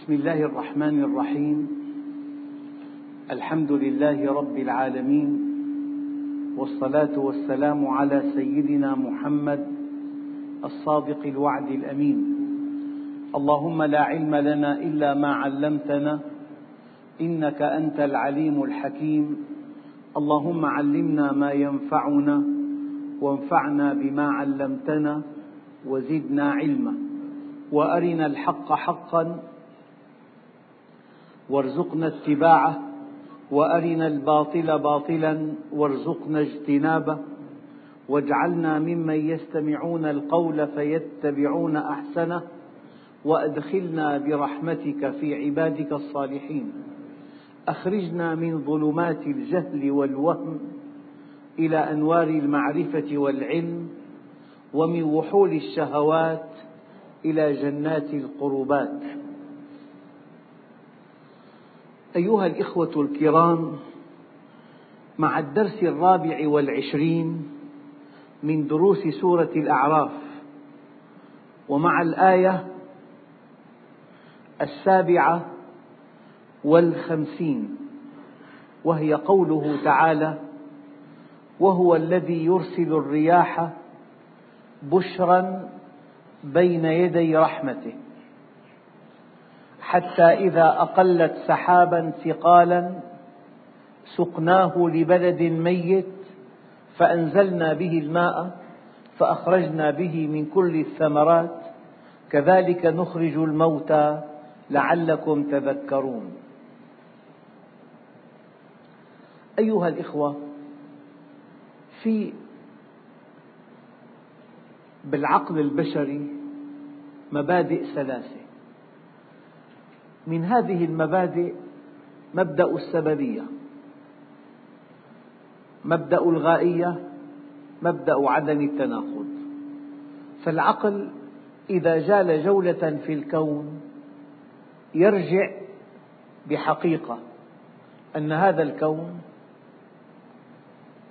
بسم الله الرحمن الرحيم. الحمد لله رب العالمين والصلاة والسلام على سيدنا محمد الصادق الوعد الأمين. اللهم لا علم لنا إلا ما علمتنا إنك أنت العليم الحكيم. اللهم علمنا ما ينفعنا وانفعنا بما علمتنا وزدنا علما وأرنا الحق حقا وارزقنا اتباعه وأرنا الباطل باطلا وارزقنا اجتنابه واجعلنا ممن يستمعون القول فيتبعون أحسنه وأدخلنا برحمتك في عبادك الصالحين. أخرجنا من ظلمات الجهل والوهم إلى أنوار المعرفة والعلم ومن وحول الشهوات إلى جنات القربات. أيها الإخوة الكرام مع الدرس الرابع والعشرين من دروس سورة الأعراف ومع الآية السابعة والخمسين وهي قوله تعالى وهو الذي يرسل الرياح بشرا بين يدي رحمته حتى إذا أقلت سحابا ثقالا سقناه لبلد ميت فأنزلنا به الماء فأخرجنا به من كل الثمرات. كذلك نخرج الموتى لعلكم تذكرون. أيها الإخوة في بالعقل البشري مبادئ ثلاثة. من هذه المبادئ مبدأ السببية مبدأ الغائية مبدأ عدم التناقض. فالعقل إذا جال جولة في الكون يرجع بحقيقة أن هذا الكون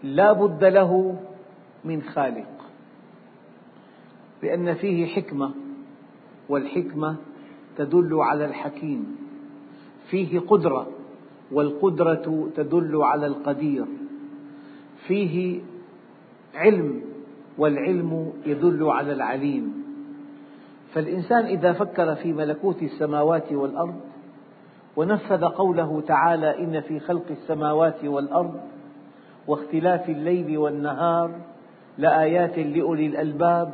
لا بد له من خالق لأن فيه حكمة والحكمة تدل على الحكيم. فيه قدرة والقدرة تدل على القدير. فيه علم والعلم يدل على العليم. فالإنسان إذا فكر في ملكوت السماوات والأرض ونفذ قوله تعالى إن في خلق السماوات والأرض واختلاف الليل والنهار لآيات لأولي الألباب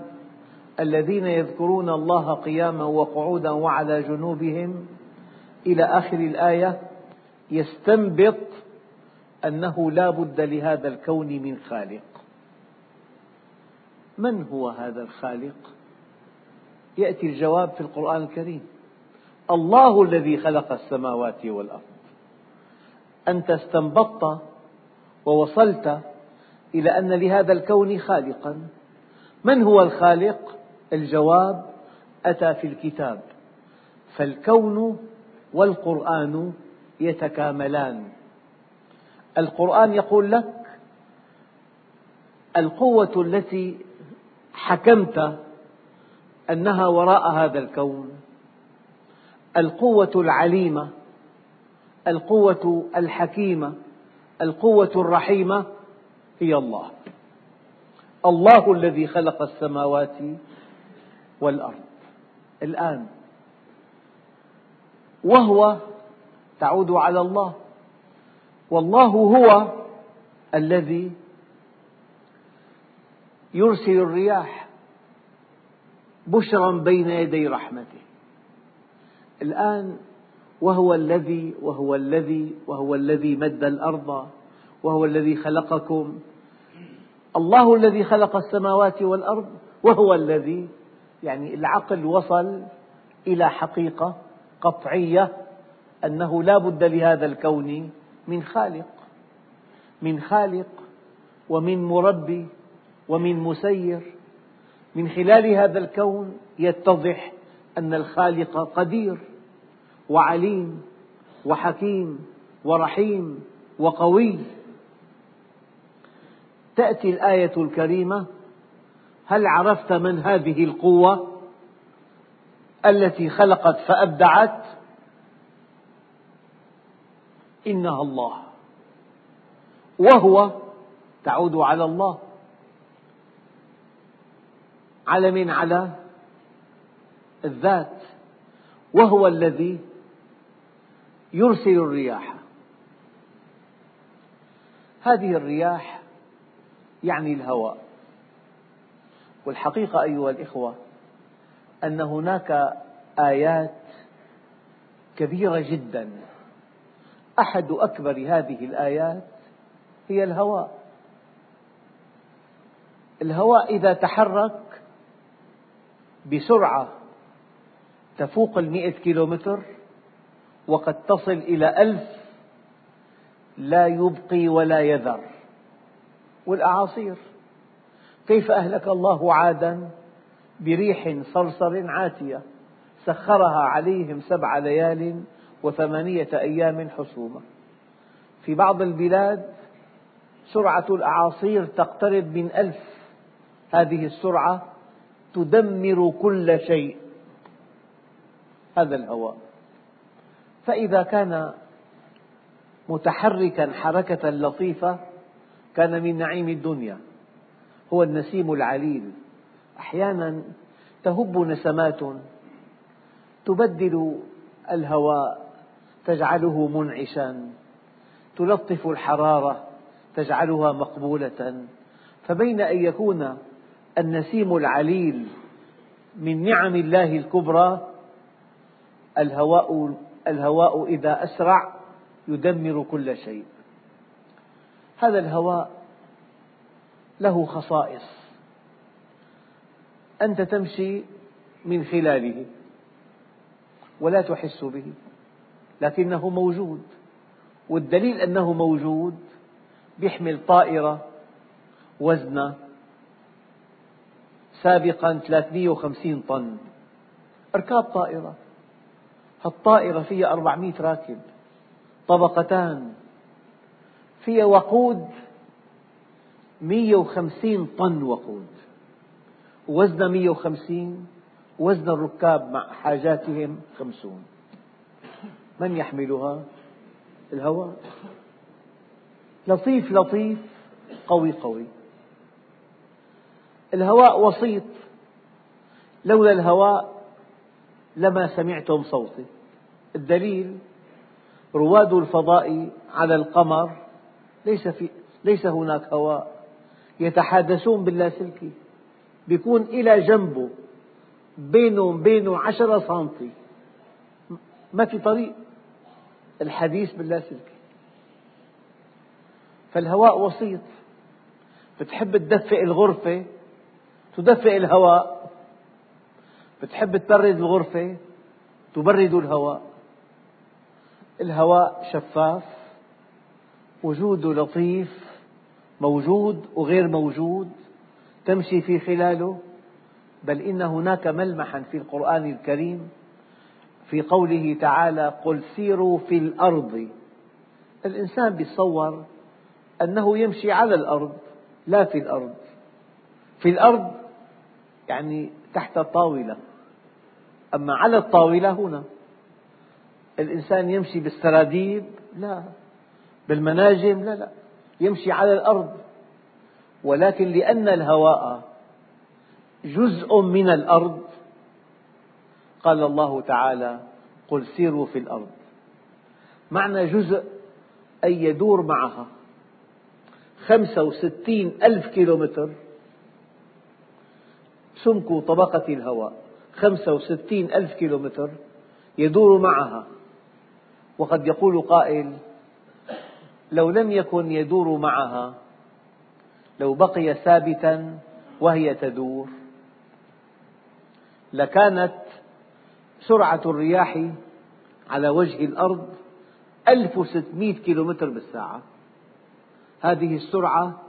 الذين يذكرون الله قياما وقعودا وعلى جنوبهم إلى آخر الآية يستنبط أنه لا بد لهذا الكون من خالق من هو هذا الخالق؟ يأتي الجواب في القرآن الكريم الله الذي خلق السماوات والأرض أنت استنبطت ووصلت إلى أن لهذا الكون خالقا من هو الخالق؟ الجواب أتى في الكتاب فالكون والقرآن يتكاملان. القرآن يقول لك القوة التي حكمت أنها وراء هذا الكون القوة العليمة القوة الحكيمة القوة الرحيمة هي الله. الله الذي خلق السماوات والأرض. الآن وهو تعود على الله. والله هو الذي يرسل الرياح بشرا بين يدي رحمته. الآن وهو الذي وهو الذي وهو الذي مد الأرض وهو الذي خلقكم. الله الذي خلق السماوات والأرض وهو الذي يعني العقل وصل إلى حقيقة قطعية أنه لا بد لهذا الكون من خالق من خالق ومن مربي ومن مسير. من خلال هذا الكون يتضح أن الخالق قدير وعليم وحكيم ورحيم وقوي. تأتي الآية الكريمة هل عرفت من هذه القوة التي خلقت فأبدعت؟ إنها الله. وهو تعود على الله. على من؟ على الذات. وهو الذي يرسل الرياح. هذه الرياح يعني الهواء. والحقيقة أيها الإخوة أن هناك آيات كبيرة جدا. أحد أكبر هذه الآيات هي الهواء. الهواء إذا تحرك بسرعة تفوق المئة كيلومتر وقد تصل إلى ألف لا يبقي ولا يذر. والأعاصير. كيف أهلك الله عادا بريح صرصر عاتية سخرها عليهم سبع ليال وثمانية أيام حسوما في بعض البلاد سرعة الأعاصير تقترب من ألف. هذه السرعة تدمر كل شيء. هذا الهواء. فإذا كان متحركا حركة لطيفة كان من نعيم الدنيا. هو النسيم العليل. أحيانا تهب نسمات تبدل الهواء تجعله منعشا. تلطف الحرارة تجعلها مقبولة. فبين أن يكون النسيم العليل من نعم الله الكبرى الهواء الهواء إذا أسرع يدمر كل شيء. هذا الهواء له خصائص. أنت تمشي من خلاله ولا تحس به لكنه موجود. والدليل أنه موجود يحمل طائرة وزنها سابقا 350 طن. أركاب طائرة. الطائرة فيها 400 راكب طبقتان. فيها وقود 150 طن وقود. وزن 150 وزن الركاب مع حاجاتهم خمسون. من يحملها؟ الهواء. لطيف لطيف قوي قوي. الهواء وسيط. لولا الهواء لما سمعتم صوتي. الدليل رواد الفضاء على القمر. ليس, في ليس هناك هواء. يتحادثون باللاسلكي بيكون إلى جنبه بينه وبينه عشرة سنتي. ما في طريق. الحديث باللاسلكي فالهواء وسيط. بتحب تدفئ الغرفة تدفئ الهواء. بتحب تبرد الغرفة تبرد الهواء. الهواء شفاف وجوده لطيف. موجود وغير موجود تمشي في خلاله بل إن هناك ملمحا في القرآن الكريم في قوله تعالى قل سيروا في الأرض الإنسان يتصور أنه يمشي على الأرض لا في الأرض. في الأرض يعني تحت الطاولة. أما على الطاولة هنا الإنسان يمشي بالسراديب لا. بالمناجم لا لا. يمشي على الأرض. ولكن لأن الهواء جزء من الأرض قال الله تعالى قل سيروا في الأرض. معنى جزء أي يدور معها خمسة وستين ألف كيلومتر سمك طبقة الهواء خمسة وستين ألف كيلومتر يدور معها. وقد يقول قائل لو لم يكن يدور معها لو بقي ثابتا وهي تدور. لكانت سرعة الرياح على وجه الأرض 1600 كيلومتر بالساعة. هذه السرعة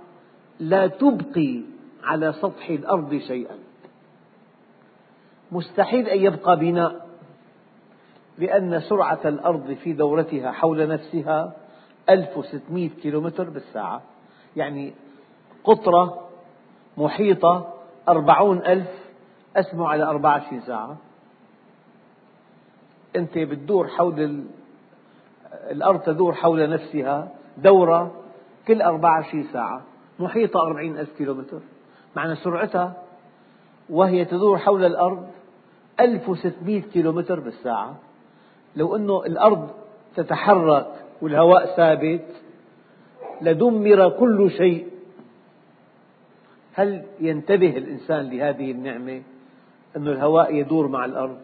لا تبقي على سطح الأرض شيئا. مستحيل أن يبقى بناء لأن سرعة الأرض في دورتها حول نفسها 1600 كيلومتر بالساعة. يعني قطرة محيطة أربعون ألف أسمع على 24 ساعة. أنت بتدور حول الأرض تدور حول نفسها دورة كل 24 ساعة. محيطة 40 ألف كيلومتر. معنى سرعتها وهي تدور حول الأرض 1600 كيلومتر بالساعة. لو أن الأرض تتحرك والهواء ثابت لدمر كل شيء. هل ينتبه الإنسان لهذه النعمة أن الهواء يدور مع الأرض؟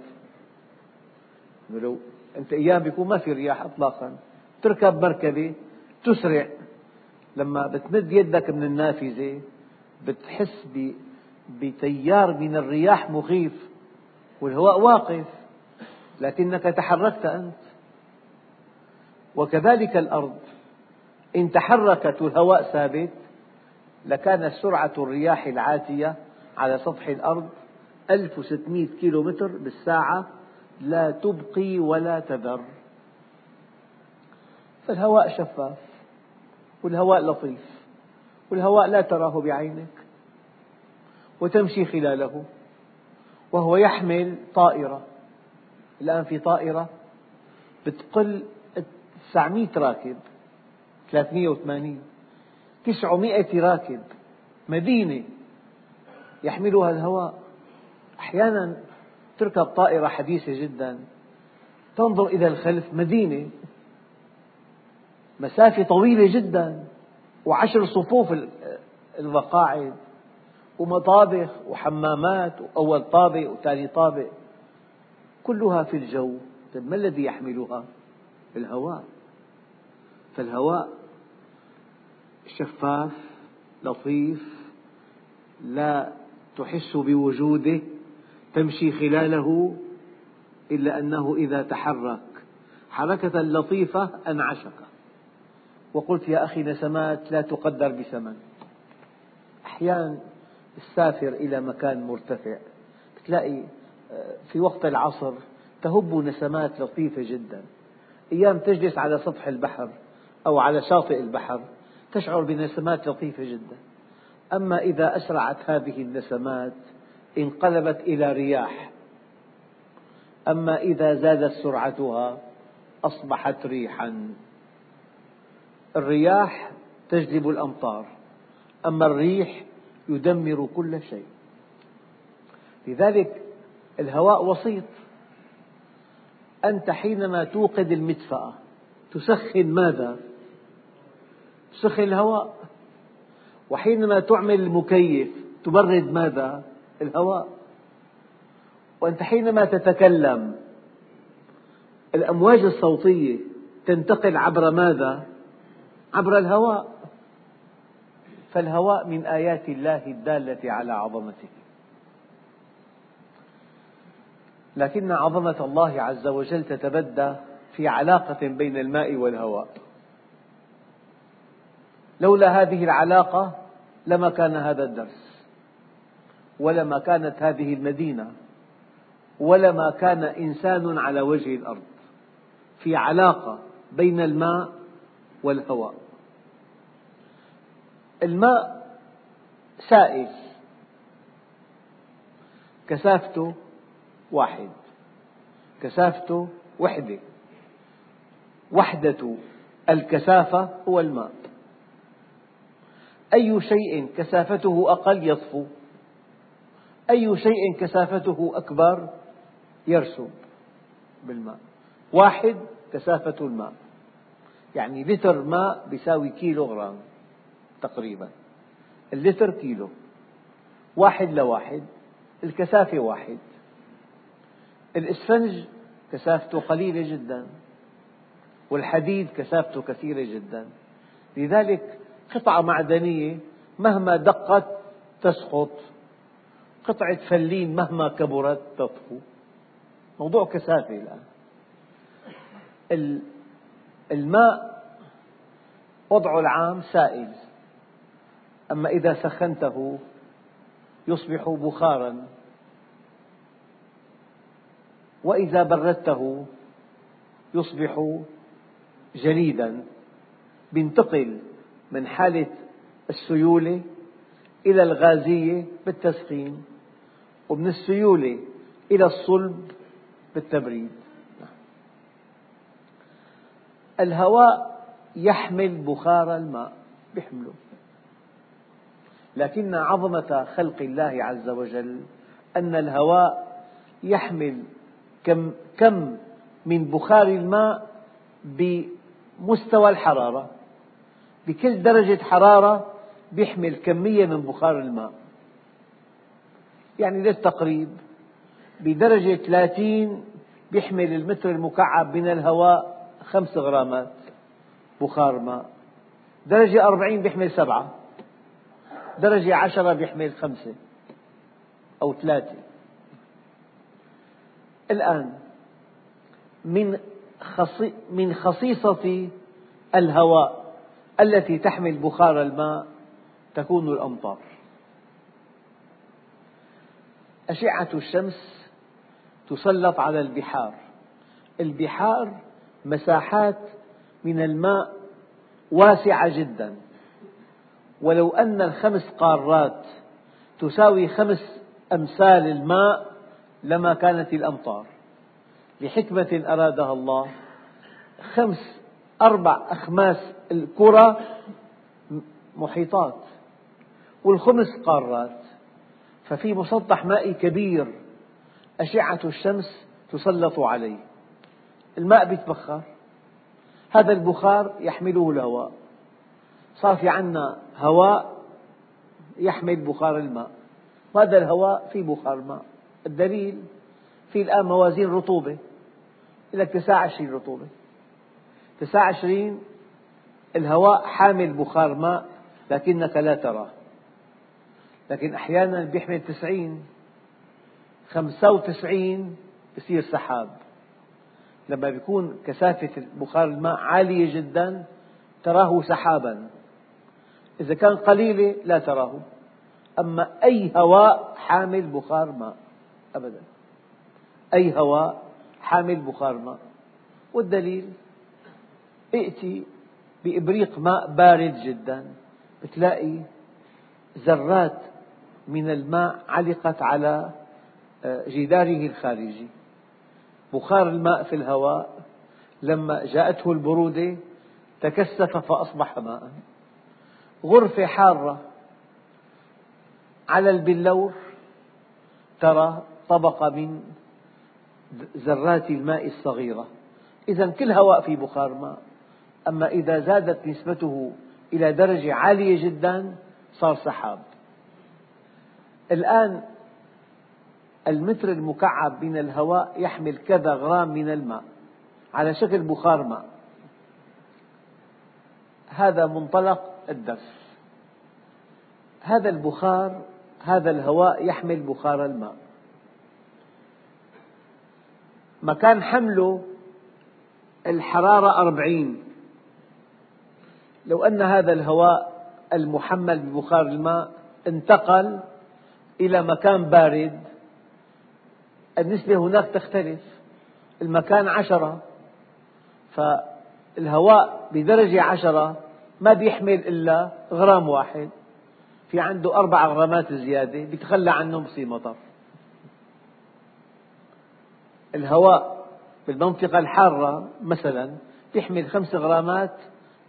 لو أنت أيام بيكون ما في رياح إطلاقا. تركب مركبة تسرع. لما بتمد يدك من النافذة بتحس بتيار من الرياح مخيف والهواء واقف. لكنك تحركت أنت. وكذلك الأرض. إن تحركت والهواء ثابت لكانت سرعة الرياح العاتية على سطح الأرض 1600 كيلو متر بالساعة لا تبقي ولا تذر. فالهواء شفاف والهواء لطيف والهواء لا تراه بعينك وتمشي خلاله وهو يحمل طائرة. الآن في طائرة بتقل 900 راكب 380 900 راكب. مدينة يحملها الهواء. أحيانا تركب طائرة حديثة جدا. تنظر إلى الخلف. مدينة. مسافة طويلة جدا. وعشر صفوف المقاعد ومطابخ وحمامات. وأول طابق وثاني طابق. كلها في الجو. طيب ما الذي يحملها؟ الهواء. فالهواء شفاف لطيف لا تحس بوجوده تمشي خلاله إلا أنه إذا تحرك. حركة لطيفة أنعشك. وقلت يا أخي نسمات لا تقدر بثمن. أحيانا تسافر إلى مكان مرتفع تلاقي آه، في وقت العصر تهب نسمات لطيفة جدا. أيام تجلس على سطح البحر أو على شاطئ البحر تشعر بنسمات لطيفة جدا. أما إذا أسرعت هذه النسمات انقلبت إلى رياح. أما إذا زادت سرعتها أصبحت ريحا. الرياح تجلب الأمطار أما الريح يدمر كل شيء. لذلك الهواء وسيط. أنت حينما توقد المدفأة تسخن ماذا؟ تسخن الهواء. وحينما تعمل المكيف تبرد ماذا؟ الهواء. وأنت حينما تتكلم الأمواج الصوتية تنتقل عبر ماذا؟ عبر الهواء. فالهواء من آيات الله الدالة على عظمته. لكن عظمة الله عز وجل تتبدى في علاقة بين الماء والهواء. لولا هذه العلاقة لما كان هذا الدرس ولما كانت هذه المدينة ولما كان إنسان على وجه الأرض في علاقة بين الماء والهواء. الماء سائل كثافته واحد كثافته وحدة. وحدة الكثافة هو الماء. أي شيء كثافته أقل يطفو أي شيء كثافته أكبر يرسب بالماء. واحد كثافة الماء. يعني لتر ماء يساوي كيلو غرام تقريبا. اللتر كيلو. واحد لواحد الكثافة واحد. الإسفنج كثافته قليلة جدا. والحديد كثافته كثيرة جدا. لذلك قطعة معدنية مهما دقت تسقط. قطعة فلين مهما كبرت تطفو. موضوع كثافة الآن. الماء وضعه العام سائل. أما إذا سخنته يصبح بخارا. وإذا بردته يصبح جليدا. ينتقل من حالة السيولة إلى الغازية بالتسخين ومن السيولة إلى الصلب بالتبريد. الهواء يحمل بخار الماء يحمله لكن عظمة خلق الله عز وجل أن الهواء يحمل كم, كم من بخار الماء بمستوى الحرارة. بكل درجة حرارة يحمل كمية من بخار الماء. يعني للتقريب بدرجة 30 يحمل المتر المكعب من الهواء خمس غرامات بخار ماء. درجة أربعين يحمل سبعة. درجة عشرة يحمل خمسة أو ثلاثة. الآن من خصيصة الهواء التي تحمل بخار الماء تكون الأمطار. أشعة الشمس تسلط على البحار. البحار مساحات من الماء واسعة جدا. ولو أن الخمس قارات تساوي خمس أمثال الماء لما كانت الأمطار. لحكمة أرادها الله خمس أربع أخماس الكرة محيطات والخمس قارات. ففي مسطح مائي كبير أشعة الشمس تسلط عليه. الماء يتبخر هذا البخار يحمله الهواء. صار في عندنا هواء يحمل بخار الماء. وهذا الهواء فيه بخار ماء الدليل في الآن موازين رطوبة. لك 29 رطوبة. 29 الهواء حامل بخار ماء لكنك لا تراه. لكن أحيانا يحمل 90 95 يصير سحاب. لما يكون كثافة بخار الماء عالية جدا تراه سحابا. إذا كان قليلة لا تراه. أما أي هواء حامل بخار ماء أبدا. أي هواء حامل بخار ماء. والدليل؟ ائتي بإبريق ماء بارد جدا تلاقي ذرات من الماء علقت على آه، جداره الخارجي. بخار الماء في الهواء لما جاءته البرودة تكثف فأصبح ماء غرفة حارة على البلور ترى طبقة من ذرات الماء الصغيرة. إذا كل هواء فيه بخار ماء. أما إذا زادت نسبته إلى درجة عالية جدا صار سحاب. الآن المتر المكعب من الهواء يحمل كذا غرام من الماء على شكل بخار ماء. هذا منطلق الدرس هذا البخار هذا الهواء يحمل بخار الماء. مكان حمله الحرارة أربعين. لو أن هذا الهواء المحمل ببخار الماء انتقل إلى مكان بارد النسبة هناك تختلف. المكان عشرة فالهواء بدرجة عشرة ما بيحمل إلا غرام واحد. في عنده أربع غرامات زيادة بيتخلى عنهم بصير مطر. الهواء بالمنطقة الحارة مثلا يحمل خمس غرامات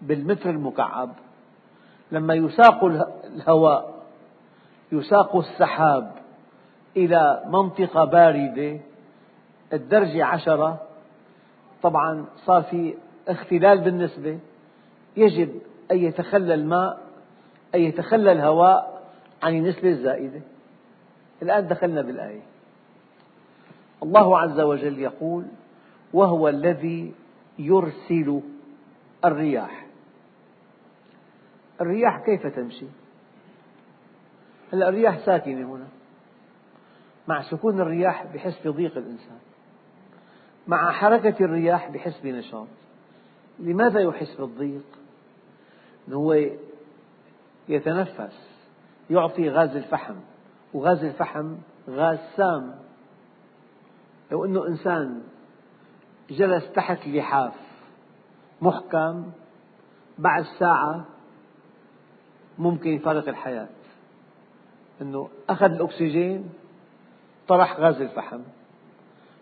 بالمتر المكعب. لما يساق الهواء يساق السحاب إلى منطقة باردة الدرجة عشرة طبعا صار في اختلال بالنسبة. يجب أن يتخلى الماء أن يتخلى الهواء عن النسبة الزائدة. الآن دخلنا بالآية. الله عز وجل يقول وهو الذي يرسل الرياح. الرياح كيف تمشي؟ هلا الرياح ساكنة هنا. مع سكون الرياح بحس بضيق الإنسان. مع حركة الرياح بحس بنشاط. لماذا يحس بالضيق؟ هو يتنفس يعطي غاز الفحم وغاز الفحم غاز سام. لو أنه إنسان جلس تحت لحاف محكم بعد ساعة ممكن يفارق الحياة. أنه أخذ الأكسجين طرح غاز الفحم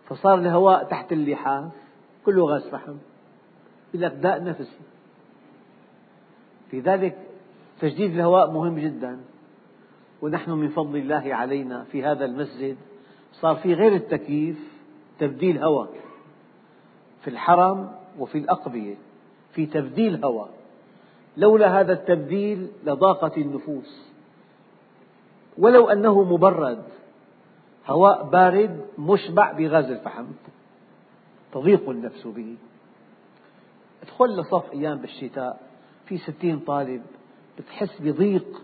فصار الهواء تحت اللحاف كله غاز فحم لك داء نفسي لذلك تجديد الهواء مهم جدا. ونحن من فضل الله علينا في هذا المسجد صار في غير التكييف تبديل هواء في الحرم وفي الأقبية في تبديل هواء. لولا هذا التبديل لضاقت النفوس. ولو أنه مبرد هواء بارد مشبع بغاز الفحم تضيق النفس به. ادخل لصف أيام بالشتاء في ستين طالب بتحس بضيق.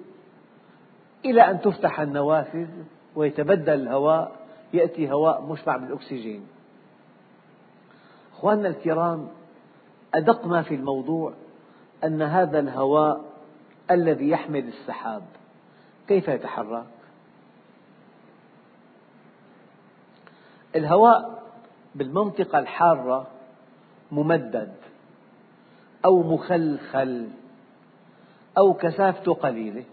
إلى أن تفتح النوافذ ويتبدل الهواء يأتي هواء مشبع بالأكسجين. أخواننا الكرام أدق ما في الموضوع. أن هذا الهواء الذي يحمل السحاب كيف يتحرك؟ الهواء بالمنطقة الحارة ممدد أو مخلخل أو كثافته قليلة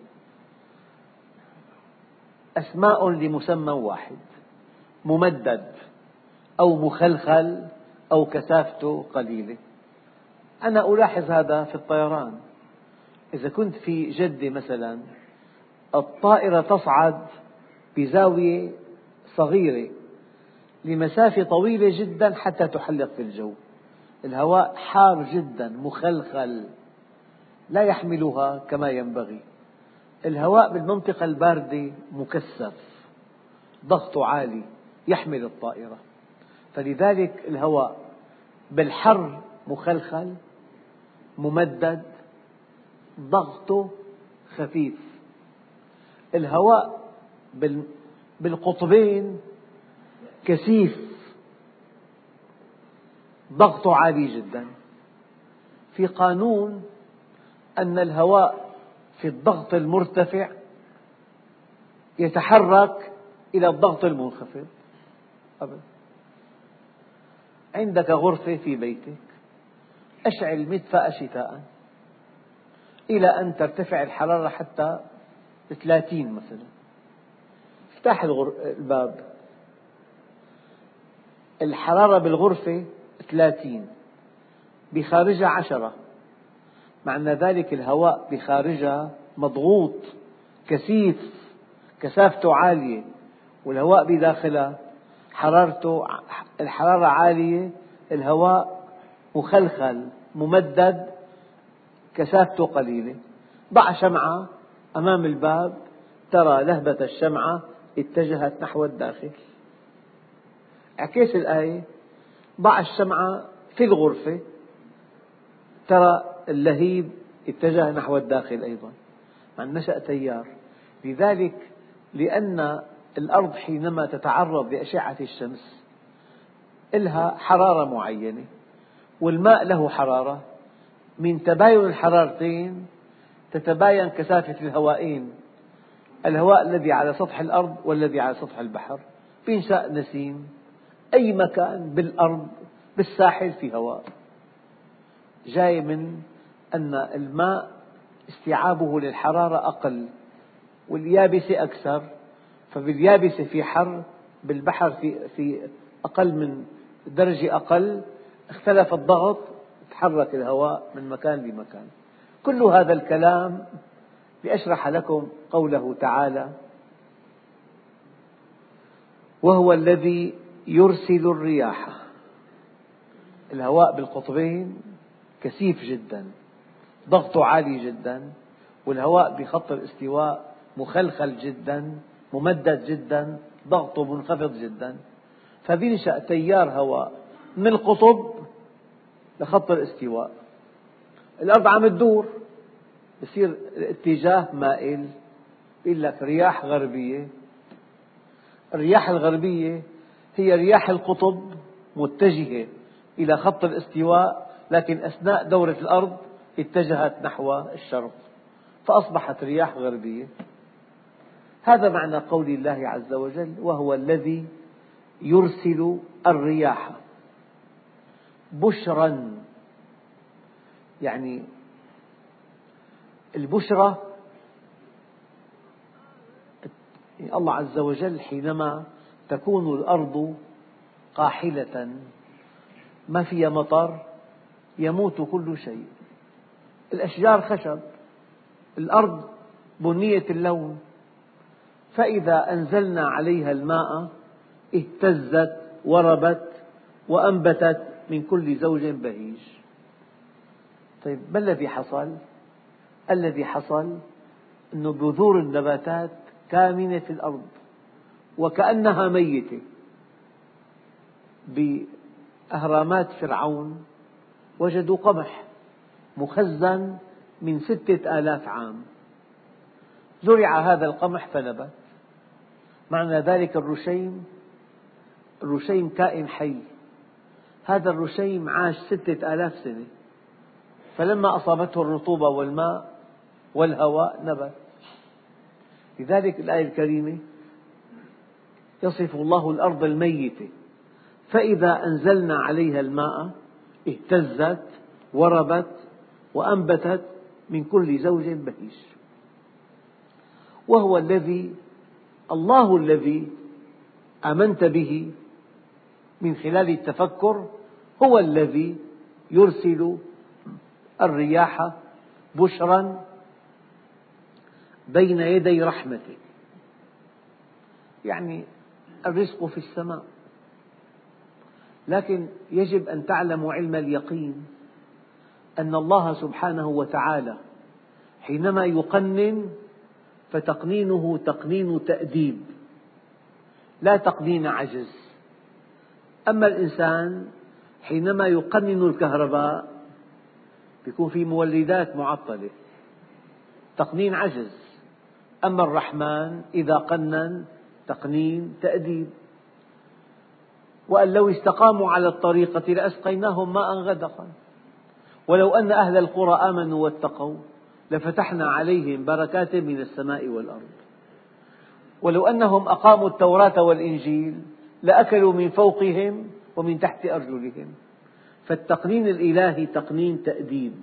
أسماء لمسمى واحد ممدد أو مخلخل أو كثافته قليلة أنا ألاحظ هذا في الطيران. إذا كنت في جدة مثلا الطائرة تصعد بزاوية صغيرة لمسافة طويلة جدا حتى تحلق في الجو. الهواء حار جدا مخلخل لا يحملها كما ينبغي. الهواء بالمنطقة الباردة مكثف ضغطه عالي يحمل الطائرة. فلذلك الهواء بالحر مخلخل ممدد ضغطه خفيف. الهواء بالقطبين كثيف. ضغطه عالي جدا. في قانون أن الهواء في الضغط المرتفع يتحرك إلى الضغط المنخفض. عندك غرفة في بيتك. أشعل مدفأ شتاء إلى أن ترتفع الحرارة حتى ثلاثين مثلا. افتح الباب. الحرارة بالغرفة ثلاثين. بخارجها عشرة. معنى ذلك الهواء بخارجها مضغوط كثيف كثافته عالية. والهواء بداخلها حرارته الحرارة عالية الهواء مخلخل ممدد كثافته قليلة. ضع شمعة أمام الباب ترى لهبة الشمعة اتجهت نحو الداخل. اعكس الآية ضع الشمعة في الغرفة ترى اللهيب اتجه نحو الداخل أيضا. مع نشأ تيار. لذلك لأن الأرض حينما تتعرض لأشعة الشمس لها حرارة معينة. والماء له حرارة. من تباين الحرارتين تتباين كثافة الهوائين. الهواء الذي على سطح الأرض والذي على سطح البحر. بينشأ نسيم. أي مكان بالأرض بالساحل في هواء. جاي من أن الماء استيعابه للحرارة أقل. واليابسة أكثر. فباليابسة في حر بالبحر في, في أقل من درجة أقل اختلف الضغط تحرك الهواء من مكان لمكان. كل هذا الكلام لأشرح لكم قوله تعالى وهو الذي يرسل الرياح. الهواء بالقطبين كثيف جدا ضغطه عالي جدا والهواء بخط الاستواء مخلخل جدا ممدد جدا ضغطه منخفض جدا. فبينشأ تيار هواء من القطب لخط الاستواء. الأرض عم تدور بصير الاتجاه مائل يقول لك رياح غربية. الرياح الغربية هي رياح القطب متجهة إلى خط الاستواء لكن أثناء دورة الأرض اتجهت نحو الشرق فأصبحت رياح غربية. هذا معنى قول الله عز وجل وهو الذي يرسل الرياح. بشرا. يعني البشرى الله عز وجل حينما تكون الأرض قاحلة ما فيها مطر يموت كل شيء. الأشجار خشب الأرض بنية اللون. فإذا أنزلنا عليها الماء اهتزت وربت وأنبتت من كل زوج بهيج. طيب ما الذي حصل؟ الذي حصل أن بذور النباتات كامنة في الأرض وكأنها ميتة بأهرامات فرعون وجدوا قمح مخزن من ستة آلاف عام. زرع هذا القمح فنبت. معنى ذلك الرشيم الرشيم كائن حي. هذا الرشيم عاش ستة آلاف سنة. فلما أصابته الرطوبة والماء والهواء نبت. لذلك الآية الكريمة يصف الله الأرض الميتة. فإذا أنزلنا عليها الماء اهتزت وربت وأنبتت من كل زوج بهيج. وهو الذي الله الذي آمنت به من خلال التفكر هو الذي يرسل الرياح بشرا بين يدي رحمته يعني الرزق في السماء. لكن يجب أن تعلموا علم اليقين أن الله سبحانه وتعالى حينما يقنن فتقنينه تقنين تأديب لا تقنين عجز. أما الإنسان حينما يقنن الكهرباء يكون في مولدات معطلة. تقنين عجز. أما الرحمن إذا قنن تقنين تأديب. وأن لو استقاموا على الطريقة لأسقيناهم ماء غدقا. ولو أن أهل القرى آمنوا واتقوا لفتحنا عليهم بركات من السماء والأرض. ولو أنهم أقاموا التوراة والإنجيل لأكلوا من فوقهم ومن تحت أرجلهم. فالتقنين الإلهي تقنين تأديب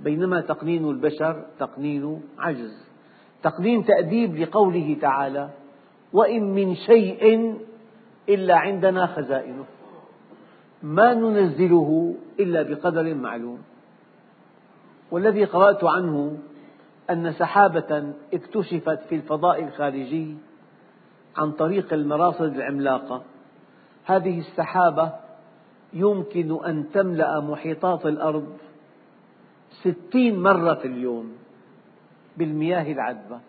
بينما تقنين البشر تقنين عجز. تقنين تأديب لقوله تعالى وإن من شيء إلا عندنا خزائنه ما ننزله إلا بقدر معلوم. والذي قرأت عنه أن سحابة اكتشفت في الفضاء الخارجي عن طريق المراصد العملاقة. هذه السحابة يمكن أن تملأ محيطات الأرض ستين مرة في اليوم بالمياه العذبة.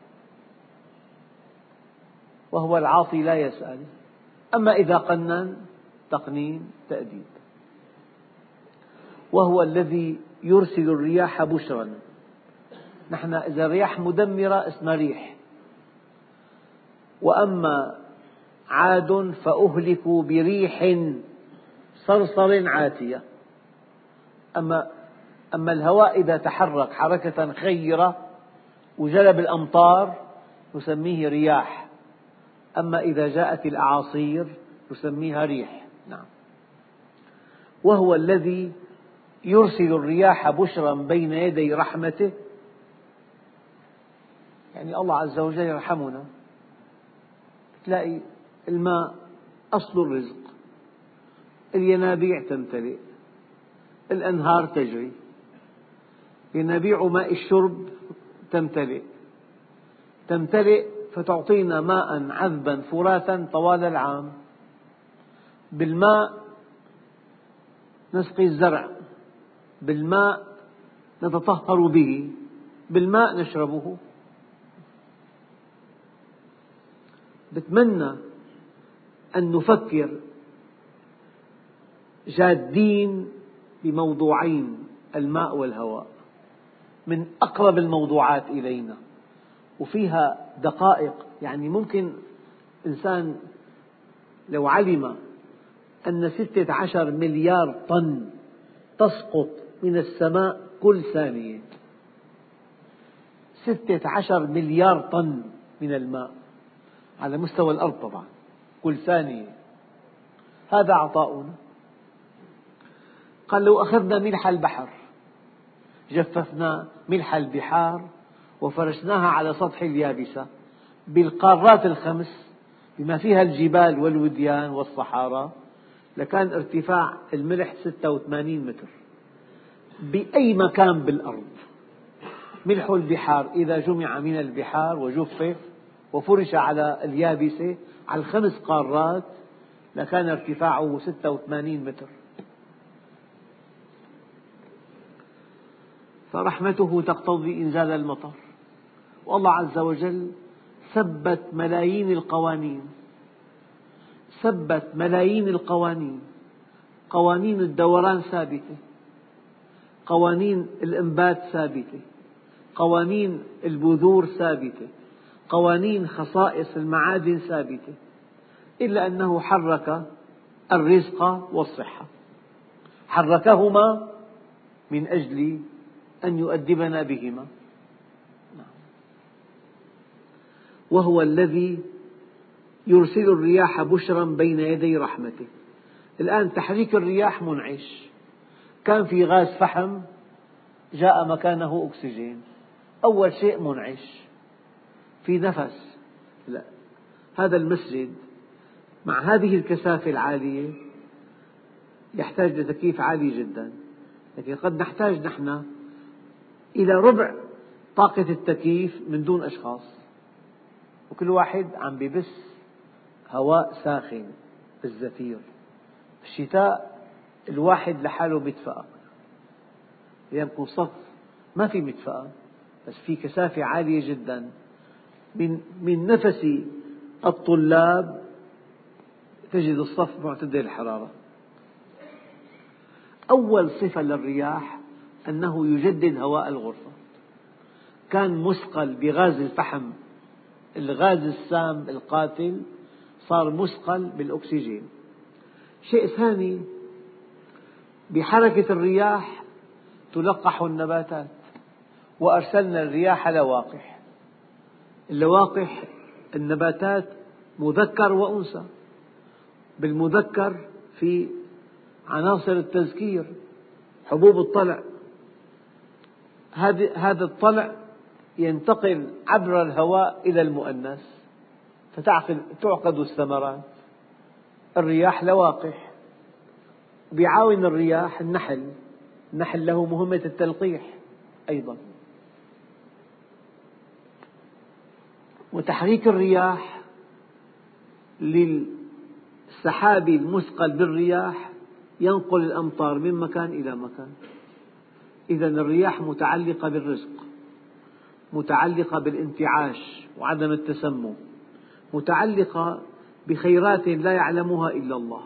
وهو العاصي لا يسأل. أما إذا قنن تقنين تأديب. وهو الذي يرسل الرياح بشرا. نحن إذا الرياح مدمرة اسمها ريح. وأما عاد فأهلكوا بريح صرصر عاتية. أما أما الهواء إذا تحرك حركة خيرة وجلب الأمطار نسميه رياح. أما إذا جاءت الأعاصير نسميها ريح. نعم. وهو الذي يرسل الرياح بشرا بين يدي رحمته. يعني الله عز وجل يرحمنا. تلاقي الماء أصل الرزق. الينابيع تمتلئ الأنهار تجري ينابيع ماء الشرب تمتلئ. تمتلئ فتعطينا ماء عذبا فراتا طوال العام. بالماء نسقي الزرع بالماء نتطهر به بالماء نشربه. بتمنى أن نفكر جادين بموضوعين الماء والهواء من أقرب الموضوعات إلينا. وفيها دقائق يعني ممكن إنسان لو علم أن ستة عشر مليار طن تسقط من السماء كل ثانية. ستة عشر مليار طن من الماء. على مستوى الأرض طبعا. كل ثانية هذا عطاؤنا قال لو أخذنا ملح البحر جففنا ملح البحار وفرشناها على سطح اليابسة بالقارات الخمس بما فيها الجبال والوديان والصحارى لكان ارتفاع الملح 86 متر. بأي مكان بالأرض؟ ملح البحار إذا جمع من البحار وجفف وفرش على اليابسة على الخمس قارات لكان ارتفاعه 86 متر. فرحمته تقتضي إنزال المطر. والله عز وجل ثبت ملايين القوانين. ثبت ملايين القوانين. قوانين الدوران ثابتة. قوانين الإنبات ثابتة. قوانين البذور ثابتة. قوانين خصائص المعادن ثابتة إلا أنه حرك الرزق والصحة. حركهما من أجل أن يؤدبنا بهما. وهو الذي يرسل الرياح بشرا بين يدي رحمته. الآن تحريك الرياح منعش. كان في غاز فحم جاء مكانه أكسجين. أول شيء منعش. في نفس. لا. هذا المسجد مع هذه الكثافة العالية يحتاج لتكييف عالي جدا. لكن قد نحتاج نحن إلى ربع طاقة التكييف من دون أشخاص. وكل واحد عم ببث هواء ساخن بالزفير في الشتاء الواحد لحاله مدفأة. أيام يكون صف ما في مدفأة بس في كثافة عالية جدا. من من نفس الطلاب تجد الصف معتدل الحرارة. أول صفة للرياح أنه يجدد هواء الغرفة. كان مثقل بغاز الفحم الغاز السام القاتل صار مثقل بالأكسجين. شيء ثاني بحركة الرياح تلقح النباتات وأرسلنا الرياح لواقح اللواقح النباتات مذكر وأنثى. بالمذكر في عناصر التذكير حبوب الطلع. هذا الطلع ينتقل عبر الهواء إلى المؤنث فتعقد الثمرات. الرياح لواقح. بيعاون الرياح النحل. النحل له مهمة التلقيح أيضا. وتحريك الرياح للسحاب المثقل بالرياح ينقل الأمطار من مكان إلى مكان. إذا الرياح متعلقة بالرزق متعلقة بالانتعاش وعدم التسمم متعلقة بخيرات لا يعلمها إلا الله.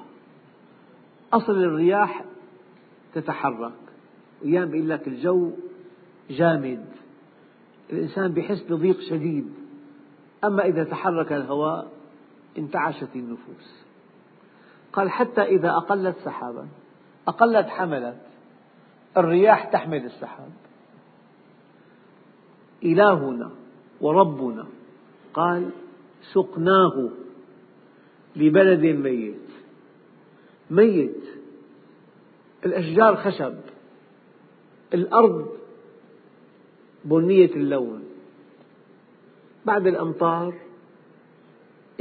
أصل الرياح تتحرك أيام يقول لك الجو جامد. الإنسان بحس بضيق شديد. أما إذا تحرك الهواء انتعشت النفوس. قال حتى إذا أقلت سحابا أقلت حملت الرياح تحمل السحاب. إلهنا وربنا قال سقناه لبلد ميت. ميت. الأشجار خشب. الأرض بنية اللون. بعد الأمطار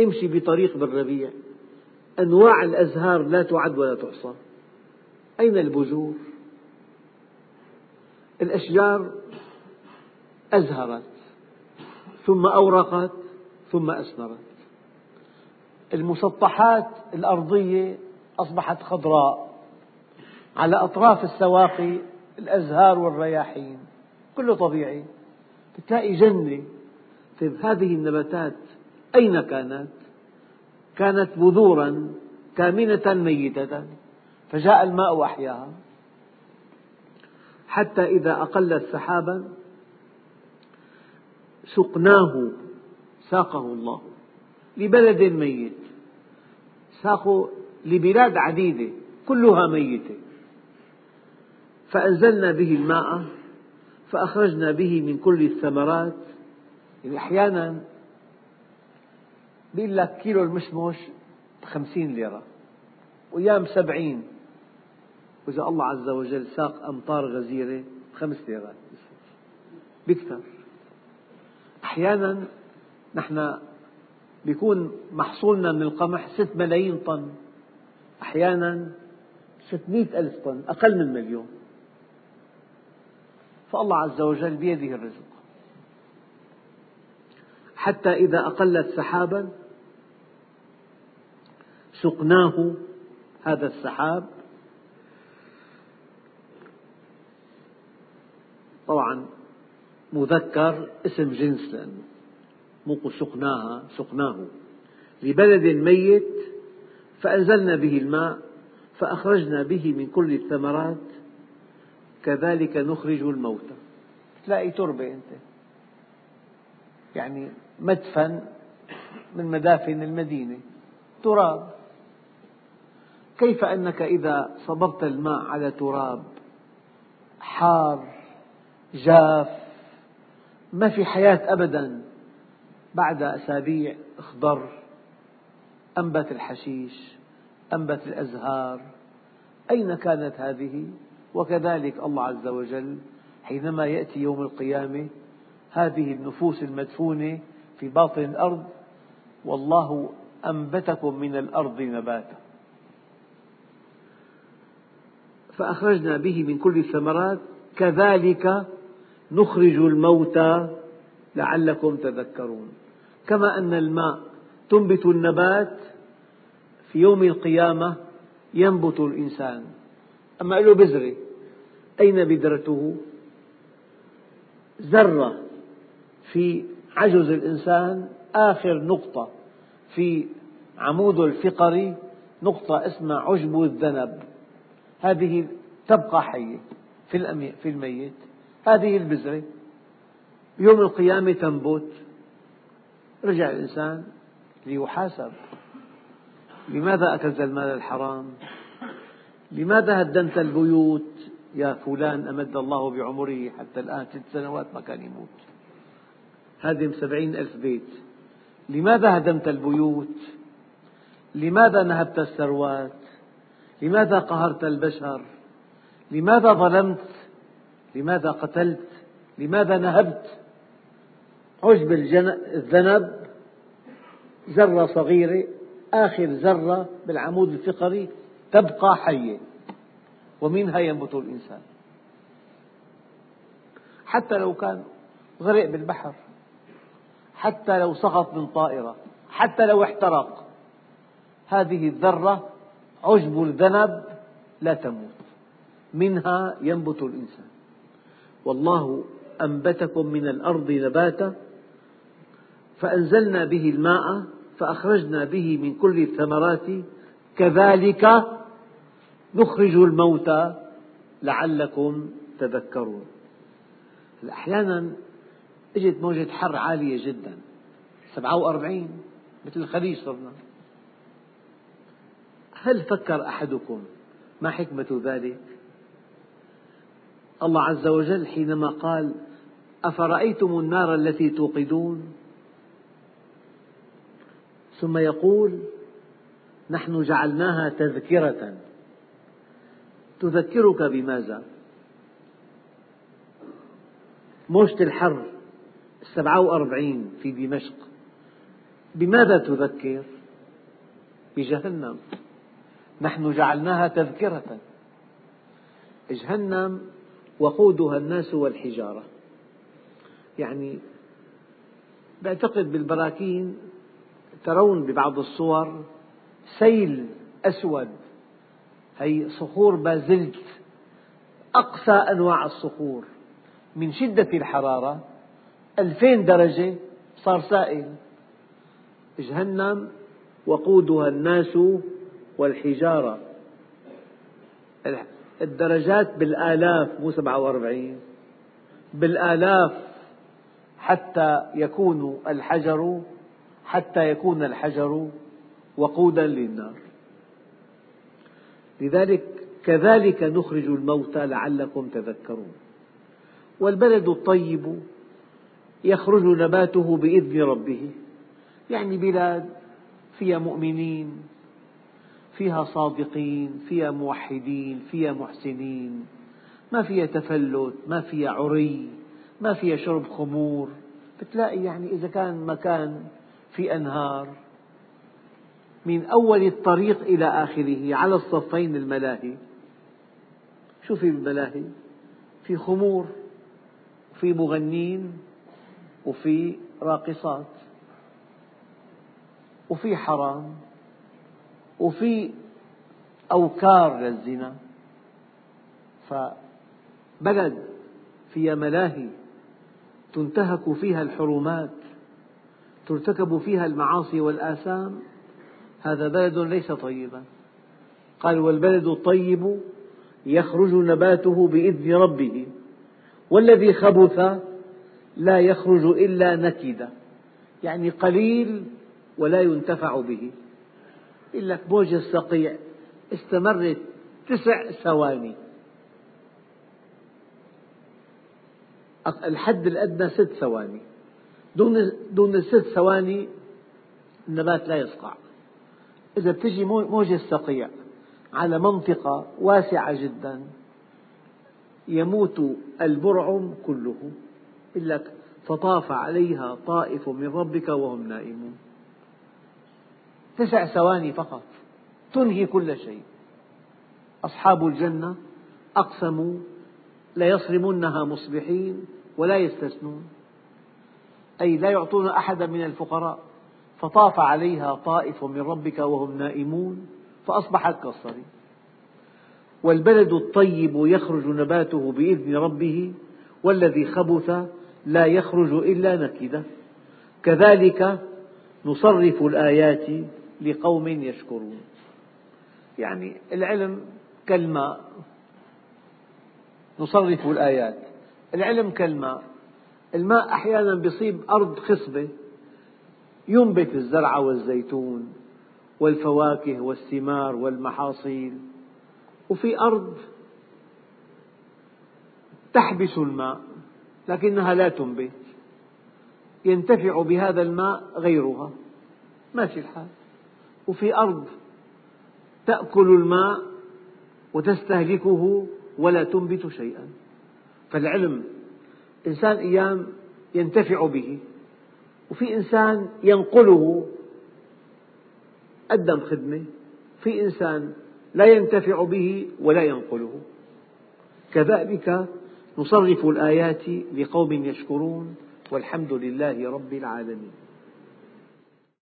امشي بطريق بالربيع. أنواع الأزهار لا تعد ولا تحصى. أين البذور؟ الأشجار أزهرت ثم أورقت ثم أثمرت المسطحات الأرضية أصبحت خضراء على أطراف السواقي الأزهار والرياحين. كله طبيعي. تلاقي جنة. طيب هذه النباتات أين كانت؟ كانت بذورا كامنة ميتة فجاء الماء وأحياها. حتى إذا أقلت سحابا سقناه ساقه الله لبلد ميت. ساقه لبلاد عديدة كلها ميتة. فأنزلنا به الماء فأخرجنا به من كل الثمرات يعني أحيانا يقول لك كيلو المشمش بخمسين ليرة وأيام سبعين. وإذا الله عز وجل ساق أمطار غزيرة بخمس ليرات بيكثر أحيانا نحن بيكون محصولنا من القمح ست ملايين طن. أحيانا ستمئة ألف طن أقل من مليون. فالله عز وجل بيده الرزق. حتى إذا أقلت سحابا سقناه هذا السحاب. طبعا مذكر اسم جنس لأنه مو سقناها سقناه. لبلد ميت فأنزلنا به الماء فأخرجنا به من كل الثمرات. كذلك نخرج الموتى. تلاقي تربة أنت. يعني مدفن من مدافن المدينة. تراب. كيف أنك إذا صببت الماء على تراب؟ حار جاف. ما في حياة أبدا. بعد أسابيع اخضر. أنبت الحشيش أنبت الأزهار. أين كانت هذه؟ وكذلك الله عز وجل حينما يأتي يوم القيامة هذه النفوس المدفونة في باطن الأرض والله أنبتكم من الأرض نباتا. فأخرجنا به من كل الثمرات. كذلك نخرج الموتى لعلكم تذكرون. كما أن الماء تنبت النبات في يوم القيامة ينبت الإنسان. أما له بذرة أين بذرته؟ ذرة في عجز الإنسان. آخر نقطة في عموده الفقري نقطة اسمها عشب الذنب. هذه تبقى حية في الميت. هذه البذرة يوم القيامة تنبت. رجع الإنسان ليحاسب. لماذا أكلت المال الحرام؟ لماذا هدمت البيوت؟ يا فلان أمد الله بعمره حتى الآن ست سنوات ما كان يموت. هدم سبعين ألف بيت. لماذا هدمت البيوت؟ لماذا نهبت الثروات؟ لماذا قهرت البشر؟ لماذا ظلمت؟ لماذا قتلت؟ لماذا نهبت؟ عشب الذنب ذرة صغيرة آخر ذرة بالعمود الفقري تبقى حية ومنها ينبت الإنسان. حتى لو كان غرق بالبحر. حتى لو سقط من طائرة حتى لو احترق. هذه الذرة عشب الذنب لا تموت. منها ينبت الإنسان. والله أنبتكم من الأرض نباتا فأنزلنا به الماء فأخرجنا به من كل الثمرات. كذلك نخرج الموتى لعلكم تذكرون. أحيانا اجت موجة حر عالية جدا. سبعة وأربعين مثل الخليج صرنا. هل فكر أحدكم ما حكمة ذلك؟ الله عز وجل حينما قال أفرأيتم النار التي توقدون؟ ثم يقول نحن جعلناها تذكرة. تذكرك بماذا؟ موجة الحر. السبعة وأربعين في دمشق. بماذا تذكر؟ بجهنم. نحن جعلناها تذكرة. جهنم وقودها الناس والحجارة. يعني بعتقد بالبراكين ترون ببعض الصور سيل أسود هي صخور بازلت أقصى أنواع الصخور من شدة الحرارة ألفين درجة صار سائل. جهنم وقودها الناس والحجارة. الدرجات بالآلاف مو سبعة وأربعين. بالآلاف حتى يكون الحجر حتى يكون الحجر وقودا للنار. لذلك كذلك نخرج الموتى لعلكم تذكرون. والبلد الطيب يخرج نباته بإذن ربه. يعني بلاد فيها مؤمنين فيها صادقين فيها موحدين فيها محسنين. ما فيها تفلت ما فيها عري ما فيها شرب خمور. بتلاقي يعني إذا كان مكان في أنهار. من أول الطريق إلى آخره على الصفين الملاهي. شو في بالملاهي؟ في خمور في مغنين. وفي راقصات وفي حرام وفي أوكار للزنا. فبلد فيها ملاهي تنتهك فيها الحرمات ترتكب فيها المعاصي والآثام هذا بلد ليس طيبا. قال والبلد الطيب يخرج نباته بإذن ربه والذي خبث لا يخرج إلا نكدا يعني قليل ولا ينتفع به. يقول لك موجة الصقيع استمرت تسع ثواني. الحد الأدنى ست ثواني. دون دون الست ثواني النبات لا يصقع. إذا بتجي موجة صقيع على منطقة واسعة جدا يموت البرعم كله. يقول لك فطاف عليها طائف من ربك وهم نائمون. تسع ثواني فقط تنهي كل شيء. أصحاب الجنة أقسموا ليصرمنها مصبحين ولا يستثنون. أي لا يعطون أحدا من الفقراء فطاف عليها طائف من ربك وهم نائمون فأصبحت كالصريم. والبلد الطيب يخرج نباته بإذن ربه والذي خبث لا يخرج إلا نكدة كذلك نصرف الآيات لقوم يشكرون. يعني العلم كالماء نصرف الآيات. العلم كالماء الماء أحيانا يصيب أرض خصبة ينبت الزرع والزيتون والفواكه والثمار والمحاصيل. وفي أرض تحبس الماء. لكنها لا تنبت. ينتفع بهذا الماء غيرها. ماشي الحال. وفي أرض تأكل الماء وتستهلكه ولا تنبت شيئا. فالعلم إنسان أيام ينتفع به. وفي إنسان ينقله قدم خدمة. في إنسان لا ينتفع به ولا ينقله. كذلك نصرف الآيات لقوم يشكرون والحمد لله رب العالمين.